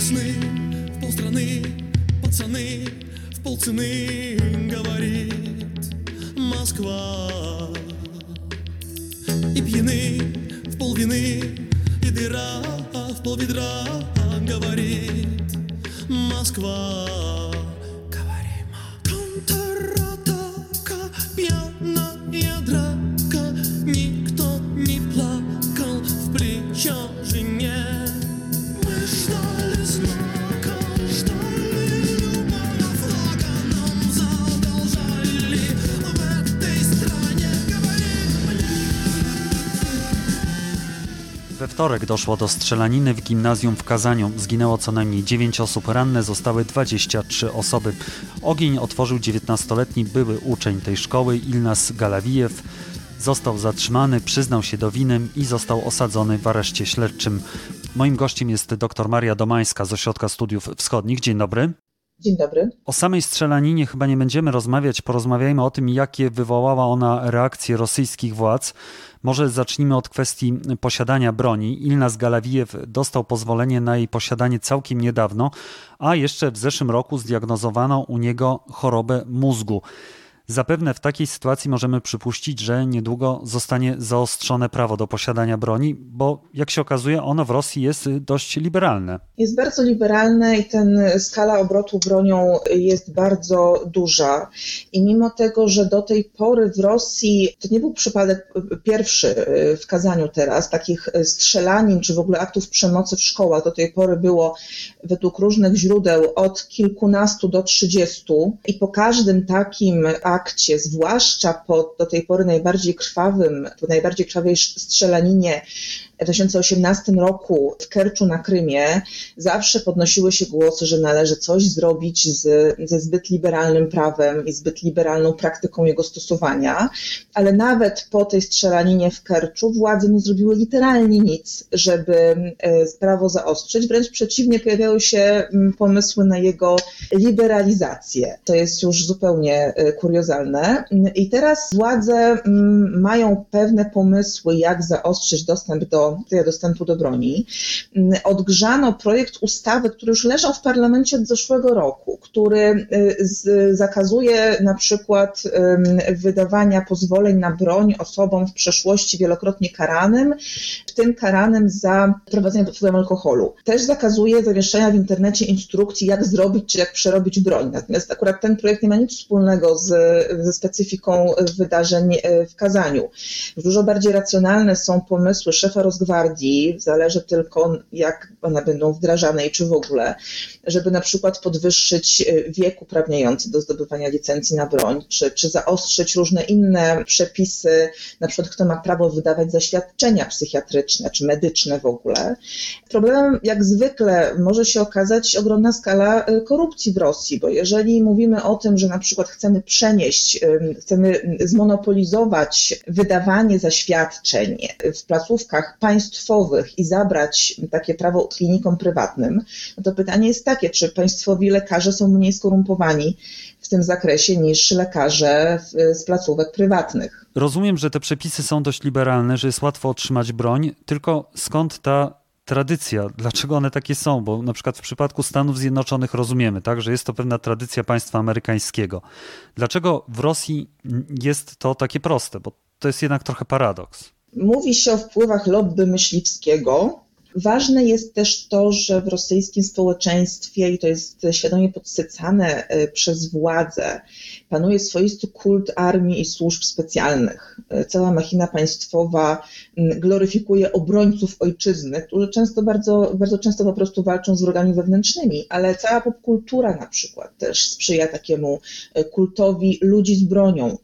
весны в полстраны пацаны в полцены говорит Москва. И пьяны в полвины, и дыра в полведра говорит Москва. Wtorek doszło do strzelaniny w gimnazjum w Kazaniu. Zginęło co najmniej 9 osób, ranne zostały 23 osoby. Ogień otworzył 19-letni były uczeń tej szkoły Ilnas Galawijew. Został zatrzymany, przyznał się do winy i został osadzony w areszcie śledczym. Moim gościem jest dr Maria Domańska z Ośrodka Studiów Wschodnich. Dzień dobry. Dzień dobry. O samej strzelaninie chyba nie będziemy rozmawiać, porozmawiajmy o tym, jakie wywołała ona reakcje rosyjskich władz. Może zacznijmy od kwestii posiadania broni. Ilnas Galawijew dostał pozwolenie na jej posiadanie całkiem niedawno, a jeszcze w zeszłym roku zdiagnozowano u niego chorobę mózgu. Zapewne w takiej sytuacji możemy przypuścić, że niedługo zostanie zaostrzone prawo do posiadania broni, bo jak się okazuje, ono w Rosji jest dość liberalne. Jest bardzo liberalne i ten skala obrotu bronią jest bardzo duża. I mimo tego, że do tej pory w Rosji to nie był przypadek pierwszy w Kazaniu teraz, takich strzelanin czy w ogóle aktów przemocy w szkołach do tej pory było według różnych źródeł od kilkunastu do trzydziestu i po każdym takim akcie akcie, zwłaszcza po do tej pory najbardziej krwawym, po najbardziej krwawej strzelaninie w 2018 roku w Kerczu na Krymie zawsze podnosiły się głosy, że należy coś zrobić z, ze zbyt liberalnym prawem i zbyt liberalną praktyką jego stosowania, ale nawet po tej strzelaninie w Kerczu władze nie zrobiły literalnie nic, żeby e, prawo zaostrzyć, wręcz przeciwnie, pojawiały się pomysły na jego liberalizację. To jest już zupełnie e, kuriozalne. I teraz władze mm, mają pewne pomysły, jak zaostrzyć dostęp do dostępu do broni. Mm, odgrzano projekt ustawy, który już leżał w parlamencie od zeszłego roku, który y, z, zakazuje na przykład wydawania pozwoleń na broń osobom w przeszłości wielokrotnie karanym, w tym karanym za prowadzenie pod wpływem alkoholu. Też zakazuje zamieszczania w internecie instrukcji, jak zrobić czy jak przerobić broń. Natomiast akurat ten projekt nie ma nic wspólnego z, ze specyfiką wydarzeń y, w Kazaniu. Dużo bardziej racjonalne są pomysły szefa rozwoju Gwardii, zależy tylko jak one będą wdrażane i czy w ogóle, żeby na przykład podwyższyć e, wiek uprawniający do zdobywania licencji na broń, czy, czy zaostrzyć różne inne przepisy, na przykład kto ma prawo wydawać zaświadczenia psychiatryczne czy medyczne w ogóle. Problemem jak zwykle może się okazać ogromna skala e, korupcji w Rosji, bo jeżeli mówimy o tym, że na przykład chcemy przenieść, chcemy zmonopolizować wydawanie zaświadczeń w placówkach państwowych i zabrać takie prawo klinikom prywatnym, no to pytanie jest takie, czy państwowi lekarze są mniej skorumpowani w tym zakresie niż lekarze z placówek prywatnych. Rozumiem, że te przepisy są dość liberalne, że jest łatwo otrzymać broń, tylko skąd ta tradycja, dlaczego one takie są, bo na przykład w przypadku Stanów Zjednoczonych rozumiemy, tak, że jest to pewna tradycja państwa amerykańskiego. Dlaczego w Rosji jest to takie proste, bo to jest jednak trochę paradoks. Mówi się o wpływach lobby myśliwskiego. Ważne jest też to, że w rosyjskim społeczeństwie, i to jest świadomie podsycane e, przez władze, panuje swoisty kult armii i służb specjalnych. E, cała machina państwowa gloryfikuje obrońców ojczyzny, którzy często bardzo, bardzo często po prostu walczą z wrogami wewnętrznymi, ale cała popkultura na przykład też sprzyja takiemu e, kultowi ludzi z bronią,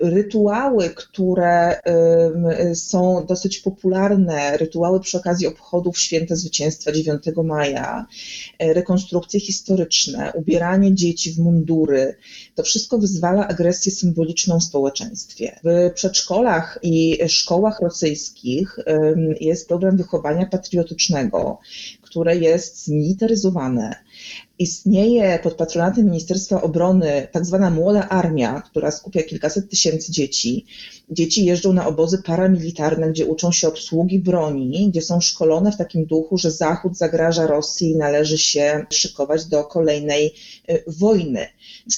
Rytuały, które są dosyć popularne, rytuały przy okazji obchodów Święta Zwycięstwa 9 maja, e, rekonstrukcje historyczne, ubieranie dzieci w mundury, to wszystko wyzwala agresję symboliczną w społeczeństwie. W przedszkolach i szkołach rosyjskich jest program wychowania patriotycznego, które jest zmilitaryzowane. Istnieje pod patronatem Ministerstwa Obrony tak zwana młoda armia, która skupia kilkaset tysięcy dzieci. Dzieci jeżdżą na obozy paramilitarne, gdzie uczą się obsługi broni, gdzie są szkolone w takim duchu, że Zachód zagraża Rosji i należy się szykować do kolejnej y, wojny.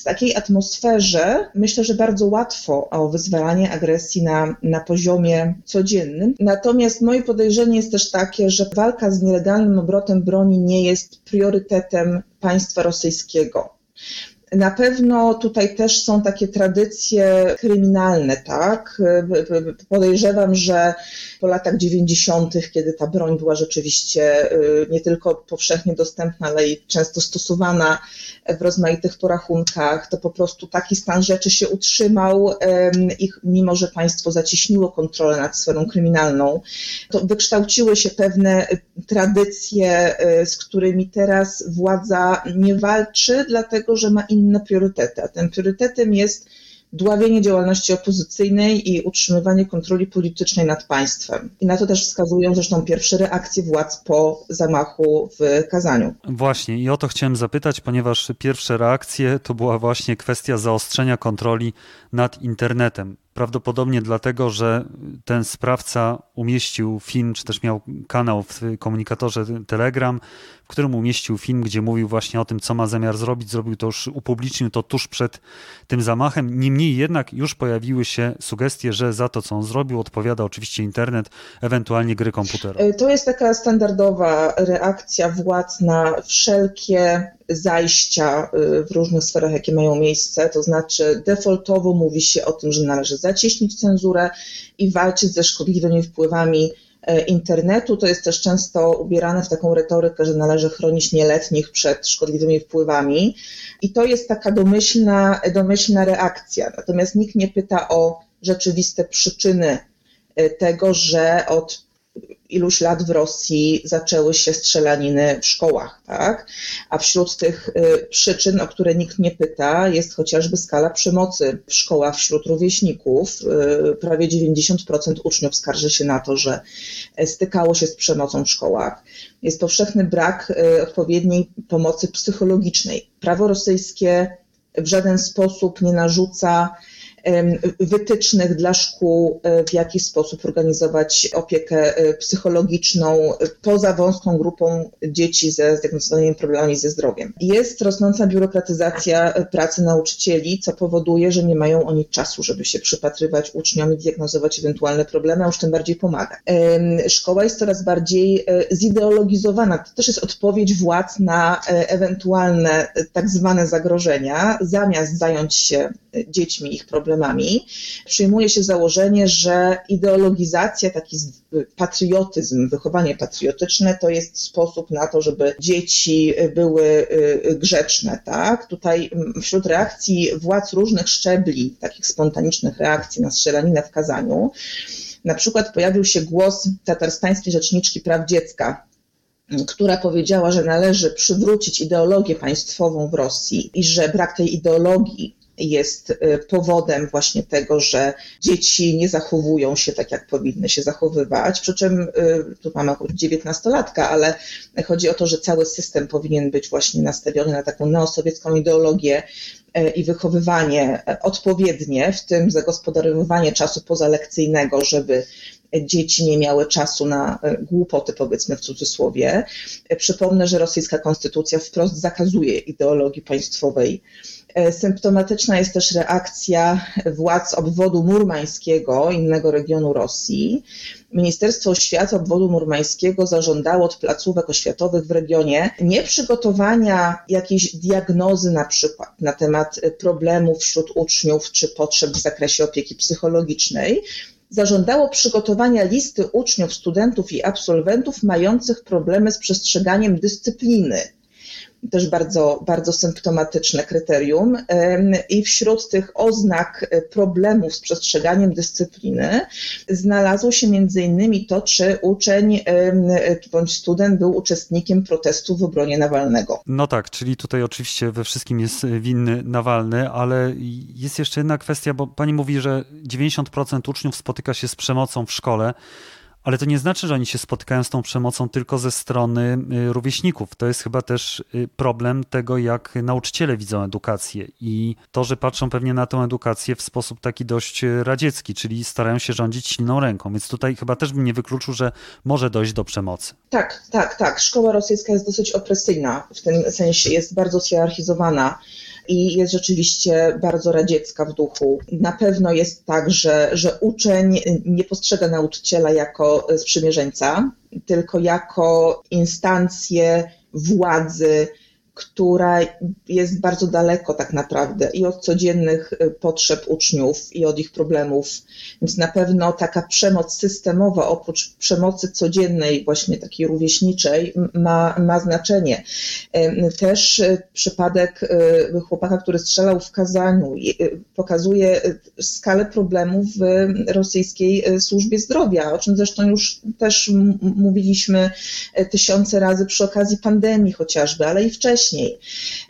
W takiej atmosferze myślę, że bardzo łatwo o wyzwalanie agresji na, na poziomie codziennym. Natomiast moje podejrzenie jest też takie, że walka z nielegalnym obrotem broni nie jest priorytetem państwa rosyjskiego. Na pewno tutaj też są takie tradycje kryminalne, tak? Podejrzewam, że po latach 90., kiedy ta broń była rzeczywiście y, nie tylko powszechnie dostępna, ale i często stosowana w rozmaitych porachunkach, to po prostu taki stan rzeczy się utrzymał i mimo, że państwo zacieśniło kontrolę nad sferą kryminalną, to wykształciły się pewne tradycje, y, z którymi teraz władza nie walczy, dlatego że ma inne priorytety. A tym priorytetem jest dławienie działalności opozycyjnej i utrzymywanie kontroli politycznej nad państwem. I na to też wskazują zresztą pierwsze reakcje władz po zamachu w Kazaniu. Właśnie, i o to chciałem zapytać, ponieważ pierwsze reakcje to była właśnie kwestia zaostrzenia kontroli nad internetem. Prawdopodobnie dlatego, że ten sprawca umieścił film, czy też miał kanał w komunikatorze Telegram, w którym umieścił film, gdzie mówił właśnie o tym, co ma zamiar zrobić. Zrobił to już, upublicznił to tuż przed tym zamachem. Niemniej jednak już pojawiły się sugestie, że za to, co on zrobił, odpowiada oczywiście internet, ewentualnie gry komputerowe. To jest taka standardowa reakcja władz na wszelkie zajścia y, w różnych sferach, jakie mają miejsce. To znaczy, defaultowo mówi się o tym, że należy zacieśnić cenzurę i walczyć ze szkodliwymi wpływami e, internetu. To jest też często ubierane w taką retorykę, że należy chronić nieletnich przed szkodliwymi wpływami. I to jest taka domyślna, domyślna reakcja. Natomiast nikt nie pyta o rzeczywiste przyczyny e, tego, że od iluś lat w Rosji zaczęły się strzelaniny w szkołach, tak? A wśród tych y, przyczyn, o które nikt nie pyta, jest chociażby skala przemocy w szkołach wśród rówieśników. Y, prawie 90% uczniów skarży się na to, że stykało się z przemocą w szkołach. Jest powszechny brak y, odpowiedniej pomocy psychologicznej. Prawo rosyjskie w żaden sposób nie narzuca wytycznych dla szkół, e, w jaki sposób organizować opiekę e, psychologiczną poza wąską grupą dzieci ze zdiagnozowanymi problemami ze zdrowiem. Jest rosnąca biurokratyzacja e, pracy nauczycieli, co powoduje, że nie mają oni czasu, żeby się przypatrywać uczniom i diagnozować ewentualne problemy, a już tym bardziej pomagać. Szkoła jest coraz bardziej zideologizowana. To też jest odpowiedź władz na ewentualne tak zwane zagrożenia, zamiast zająć się dziećmi, ich problemami, przyjmuje się założenie, że ideologizacja, taki patriotyzm, wychowanie patriotyczne to jest sposób na to, żeby dzieci były y, grzeczne. Tak? Tutaj wśród reakcji władz różnych szczebli, takich spontanicznych reakcji na strzelaninę w Kazaniu, na przykład pojawił się głos tatarstańskiej rzeczniczki praw dziecka, która powiedziała, że należy przywrócić ideologię państwową w Rosji i że brak tej ideologii jest y, powodem właśnie tego, że dzieci nie zachowują się tak, jak powinny się zachowywać. Przy czym y, tu mamy akurat 19-latka, ale chodzi o to, że cały system powinien być właśnie nastawiony na taką neosowiecką ideologię y, i wychowywanie odpowiednie, w tym zagospodarowywanie czasu pozalekcyjnego, żeby dzieci nie miały czasu na głupoty, powiedzmy w cudzysłowie. Przypomnę, że rosyjska konstytucja wprost zakazuje ideologii państwowej E, symptomatyczna jest też reakcja władz obwodu murmańskiego, innego regionu Rosji. Ministerstwo Oświaty obwodu murmańskiego zażądało od placówek oświatowych w regionie nie przygotowania jakiejś diagnozy na przykład na temat problemów wśród uczniów czy potrzeb w zakresie opieki psychologicznej, zażądało przygotowania listy uczniów, studentów i absolwentów mających problemy z przestrzeganiem dyscypliny też bardzo, bardzo symptomatyczne kryterium. I wśród tych oznak e, problemów z przestrzeganiem dyscypliny znalazło się innymi to, czy uczeń bądź student był uczestnikiem protestu w obronie Nawalnego. No tak, czyli tutaj oczywiście we wszystkim jest winny Nawalny, ale jest jeszcze jedna kwestia, bo pani mówi, że 90% uczniów spotyka się z przemocą w szkole Ale to nie znaczy, że oni się spotykają z tą przemocą tylko ze strony y, rówieśników. To jest chyba też y, problem tego, jak nauczyciele widzą edukację i to, że patrzą pewnie na tę edukację w sposób taki dość radziecki, czyli starają się rządzić silną ręką. Więc tutaj chyba też bym nie wykluczył, że może dojść do przemocy. Tak, tak, tak. Szkoła rosyjska jest dosyć opresyjna, w tym sensie jest bardzo zhierarchizowana i jest rzeczywiście bardzo radziecka w duchu. Na pewno jest tak, że, że uczeń nie postrzega nauczyciela jako sprzymierzeńca, tylko jako instancję władzy, która jest bardzo daleko tak naprawdę i od codziennych y, potrzeb uczniów, i od ich problemów. Więc na pewno taka przemoc systemowa, oprócz przemocy codziennej, właśnie takiej rówieśniczej, ma, ma znaczenie. Też y, przypadek y, chłopaka, który strzelał w Kazaniu, pokazuje skalę problemów w rosyjskiej służbie zdrowia, o czym zresztą już też mówiliśmy tysiące razy przy okazji pandemii chociażby, ale i wcześniej wcześniej.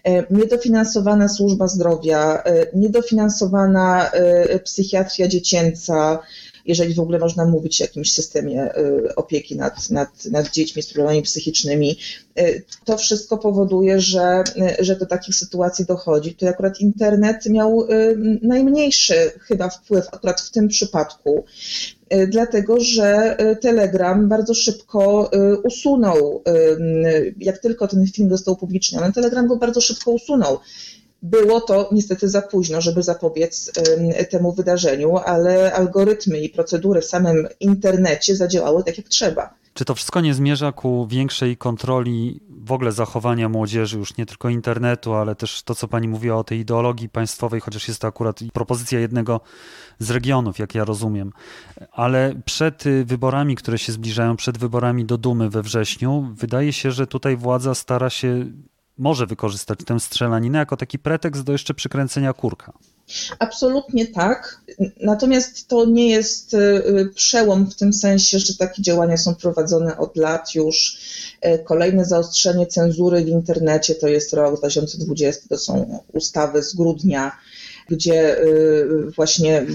E, niedofinansowana służba zdrowia, e, niedofinansowana e, psychiatria dziecięca, jeżeli w ogóle można mówić o jakimś systemie opieki nad, nad, nad dziećmi z problemami psychicznymi. To wszystko powoduje, że, że do takich sytuacji dochodzi. Tutaj akurat internet miał najmniejszy chyba wpływ akurat w tym przypadku, dlatego że e, Telegram bardzo szybko e, usunął, jak tylko ten film został upubliczniony, Telegram go bardzo szybko usunął. Było to niestety za późno, żeby zapobiec temu wydarzeniu, ale algorytmy i procedury w samym internecie zadziałały tak jak trzeba. Czy to wszystko nie zmierza ku większej kontroli w ogóle zachowania młodzieży, już nie tylko internetu, ale też to, co pani mówiła o tej ideologii państwowej, chociaż jest to akurat propozycja jednego z regionów, jak ja rozumiem. Ale przed wyborami, które się zbliżają, przed wyborami do Dumy we wrześniu, wydaje się, że tutaj władza stara się, może wykorzystać tę strzelaninę jako taki pretekst do jeszcze przykręcenia kurka. Absolutnie tak. Natomiast to nie jest y, przełom w tym sensie, że takie działania są prowadzone od lat już. Y, kolejne zaostrzenie cenzury w internecie to jest rok 2020, to są ustawy z grudnia gdzie y, właśnie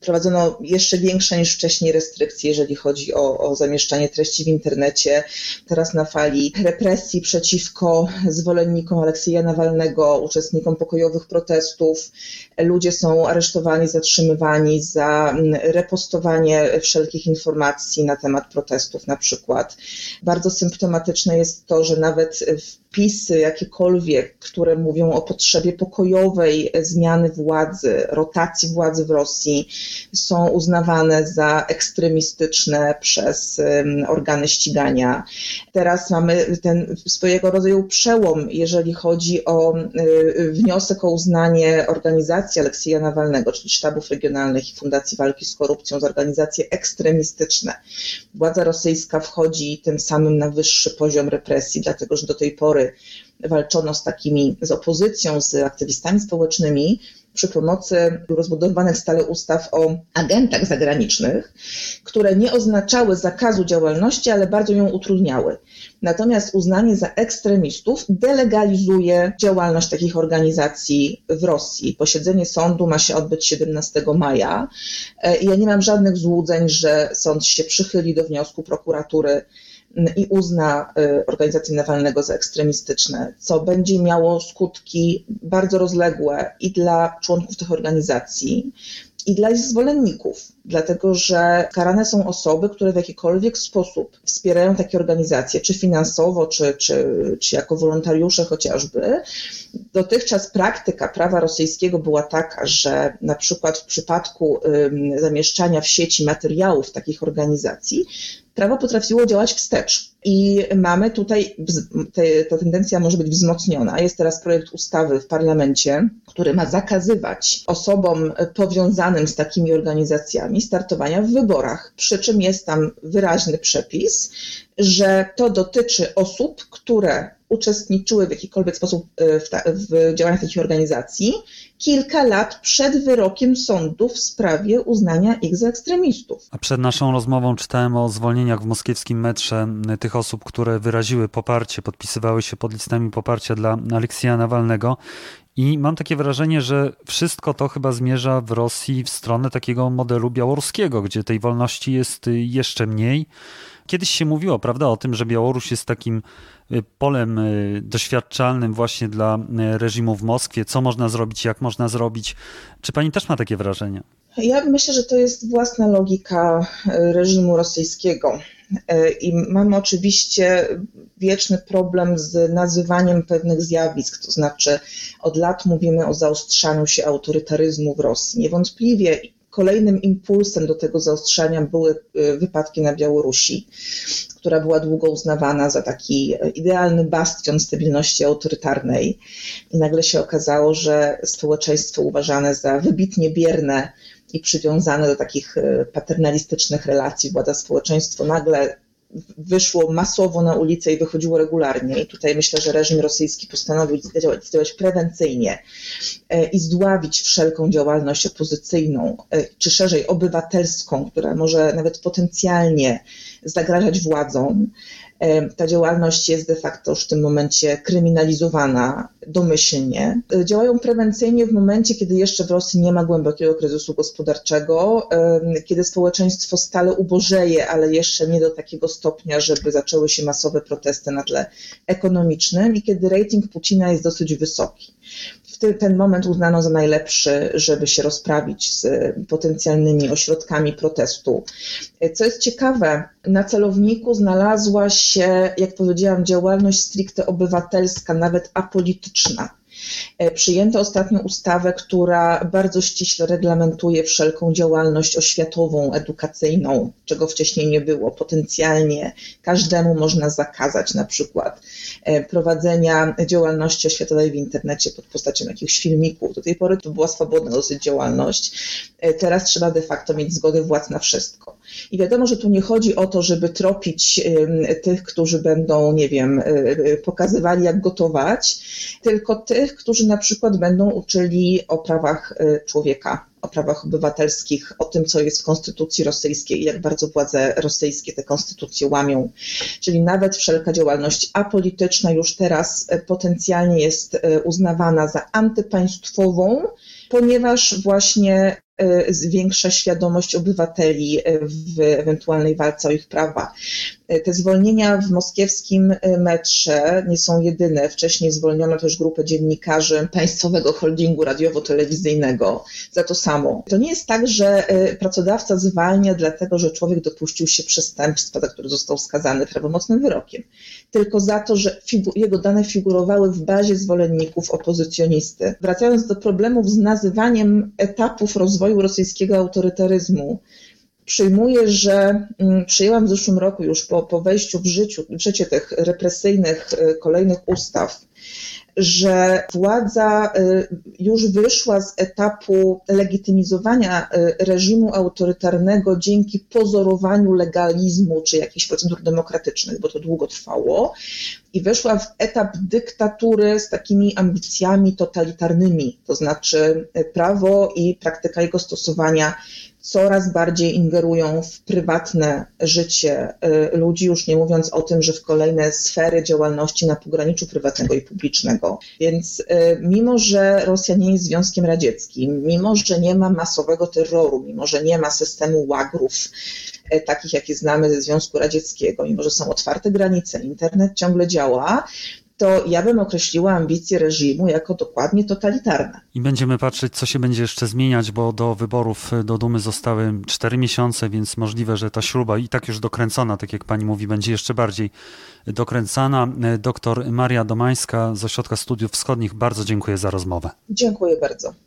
prowadzono jeszcze większe niż wcześniej restrykcje, jeżeli chodzi o, o zamieszczanie treści w internecie. Teraz na fali represji przeciwko zwolennikom Aleksieja Nawalnego, uczestnikom pokojowych protestów. Ludzie są aresztowani, zatrzymywani za mm, repostowanie wszelkich informacji na temat protestów na przykład. Bardzo symptomatyczne jest to, że nawet wpisy jakiekolwiek, które mówią o potrzebie pokojowej zmiany władzy, rotacji władzy w Rosji, są uznawane za ekstremistyczne przez organy ścigania. Teraz mamy ten swojego rodzaju przełom, jeżeli chodzi o wniosek o uznanie organizacji Aleksieja Nawalnego, czyli sztabów regionalnych i Fundacji Walki z Korupcją, za organizacje ekstremistyczne. Władza rosyjska wchodzi tym samym na wyższy poziom represji, dlatego że do tej pory walczono z takimi, z opozycją, z aktywistami społecznymi, przy pomocy rozbudowanych stale ustaw o agentach zagranicznych, które nie oznaczały zakazu działalności, ale bardzo ją utrudniały. Natomiast uznanie za ekstremistów delegalizuje działalność takich organizacji w Rosji. Posiedzenie sądu ma się odbyć 17 maja. E, ja nie mam żadnych złudzeń, że sąd się przychyli do wniosku prokuratury i uzna y, organizację Nawalnego za ekstremistyczne, co będzie miało skutki bardzo rozległe i dla członków tych organizacji, i dla ich zwolenników, dlatego że karane są osoby, które w jakikolwiek sposób wspierają takie organizacje, czy finansowo, czy, czy, czy jako wolontariusze chociażby. Dotychczas praktyka prawa rosyjskiego była taka, że na przykład w przypadku zamieszczania w sieci materiałów takich organizacji, prawo potrafiło działać wstecz. I mamy tutaj, te, ta tendencja może być wzmocniona. Jest teraz projekt ustawy w parlamencie, który ma zakazywać osobom powiązanym z takimi organizacjami startowania w wyborach. Przy czym jest tam wyraźny przepis, że to dotyczy osób, które uczestniczyły w jakikolwiek sposób e, w, ta, w działaniach takich organizacji kilka lat przed wyrokiem sądu w sprawie uznania ich za ekstremistów. A przed naszą rozmową czytałem o zwolnieniach w moskiewskim metrze tych osób, które wyraziły poparcie, podpisywały się pod listami poparcia dla Aleksja Nawalnego I mam takie wrażenie, że wszystko to chyba zmierza w Rosji w stronę takiego modelu białoruskiego, gdzie tej wolności jest jeszcze mniej. Kiedyś się mówiło, prawda, o tym, że Białoruś jest takim y, polem y, doświadczalnym właśnie dla y, reżimu w Moskwie, co można zrobić, jak można zrobić. Czy pani też ma takie wrażenie? Ja myślę, że to jest własna logika reżimu rosyjskiego. I mamy oczywiście wieczny problem z nazywaniem pewnych zjawisk, to znaczy od lat mówimy o zaostrzaniu się autorytaryzmu w Rosji. Niewątpliwie Kolejnym impulsem do tego zaostrzania były y, wypadki na Białorusi, która była długo uznawana za taki idealny bastion stabilności autorytarnej. I nagle się okazało, że społeczeństwo uważane za wybitnie bierne i przywiązane do takich y, paternalistycznych relacji władza-społeczeństwo nagle wyszło masowo na ulicę i wychodziło regularnie. I tutaj myślę, że reżim rosyjski postanowił działać, prewencyjnie e, i zdławić wszelką działalność opozycyjną, e, czy szerzej obywatelską, która może nawet potencjalnie zagrażać władzom. Ta działalność jest de facto już w tym momencie kryminalizowana domyślnie. E, działają prewencyjnie w momencie, kiedy jeszcze w Rosji nie ma głębokiego kryzysu gospodarczego, kiedy społeczeństwo stale ubożeje, ale jeszcze nie do takiego stopnia, żeby zaczęły się masowe protesty na tle ekonomicznym i kiedy rating Putina jest dosyć wysoki ten moment uznano za najlepszy, żeby się rozprawić z potencjalnymi ośrodkami protestu. Co jest ciekawe, na celowniku znalazła się, jak powiedziałam, działalność stricte obywatelska, nawet apolityczna. E, przyjęto ostatnio ustawę, która bardzo ściśle reglamentuje wszelką działalność oświatową, edukacyjną, czego wcześniej nie było. Potencjalnie każdemu można zakazać na przykład e, prowadzenia działalności oświatowej w internecie pod postacią jakichś filmików. Do tej pory to była swobodna dosyć działalność. E, teraz trzeba de facto mieć zgodę władz na wszystko. I wiadomo, że tu nie chodzi o to, żeby tropić tych, którzy będą, nie wiem, pokazywali jak gotować, tylko tych, którzy na przykład będą uczyli o prawach y, człowieka, o prawach obywatelskich, o tym, co jest w konstytucji rosyjskiej i jak bardzo władze rosyjskie te konstytucje łamią. Czyli nawet wszelka działalność apolityczna już teraz y, potencjalnie jest y, uznawana za antypaństwową, ponieważ właśnie zwiększa świadomość obywateli e, w ewentualnej walce o ich prawa. E, te zwolnienia w moskiewskim metrze nie są jedyne. Wcześniej zwolniono też grupę dziennikarzy państwowego holdingu radiowo-telewizyjnego za to samo. To nie jest tak, że pracodawca zwalnia dlatego, że człowiek dopuścił się przestępstwa, za które został skazany prawomocnym wyrokiem, tylko za to, że jego dane figurowały w bazie zwolenników opozycjonisty. Wracając do problemów z nazywaniem etapów rozwoju rosyjskiego autorytaryzmu. Przyjmuję, że mm, przyjęłam w zeszłym roku już po, po wejściu w, życiu, w życie tych represyjnych y, kolejnych ustaw, że władza y, już wyszła z etapu legitymizowania y, reżimu autorytarnego dzięki pozorowaniu legalizmu czy jakichś procedur demokratycznych, bo to długo trwało, i weszła w etap dyktatury z takimi ambicjami totalitarnymi, to znaczy prawo i praktyka jego stosowania coraz bardziej ingerują w prywatne życie y, ludzi, już nie mówiąc o tym, że w kolejne sfery działalności na pograniczu prywatnego i publicznego. Więc y, mimo, że Rosja nie jest Związkiem Radzieckim, mimo, że nie ma masowego terroru, mimo, że nie ma systemu łagrów, y, takich jakie znamy ze Związku Radzieckiego, mimo, że są otwarte granice, internet ciągle działa, to ja bym określiła ambicje reżimu jako dokładnie totalitarne. I będziemy patrzeć, co się będzie jeszcze zmieniać, bo do wyborów do Dumy zostały cztery miesiące, więc możliwe, że ta śruba i tak już dokręcona, tak jak pani mówi, będzie jeszcze bardziej dokręcana. Doktor Maria Domańska z Ośrodka Studiów Wschodnich, bardzo dziękuję za rozmowę. Dziękuję bardzo.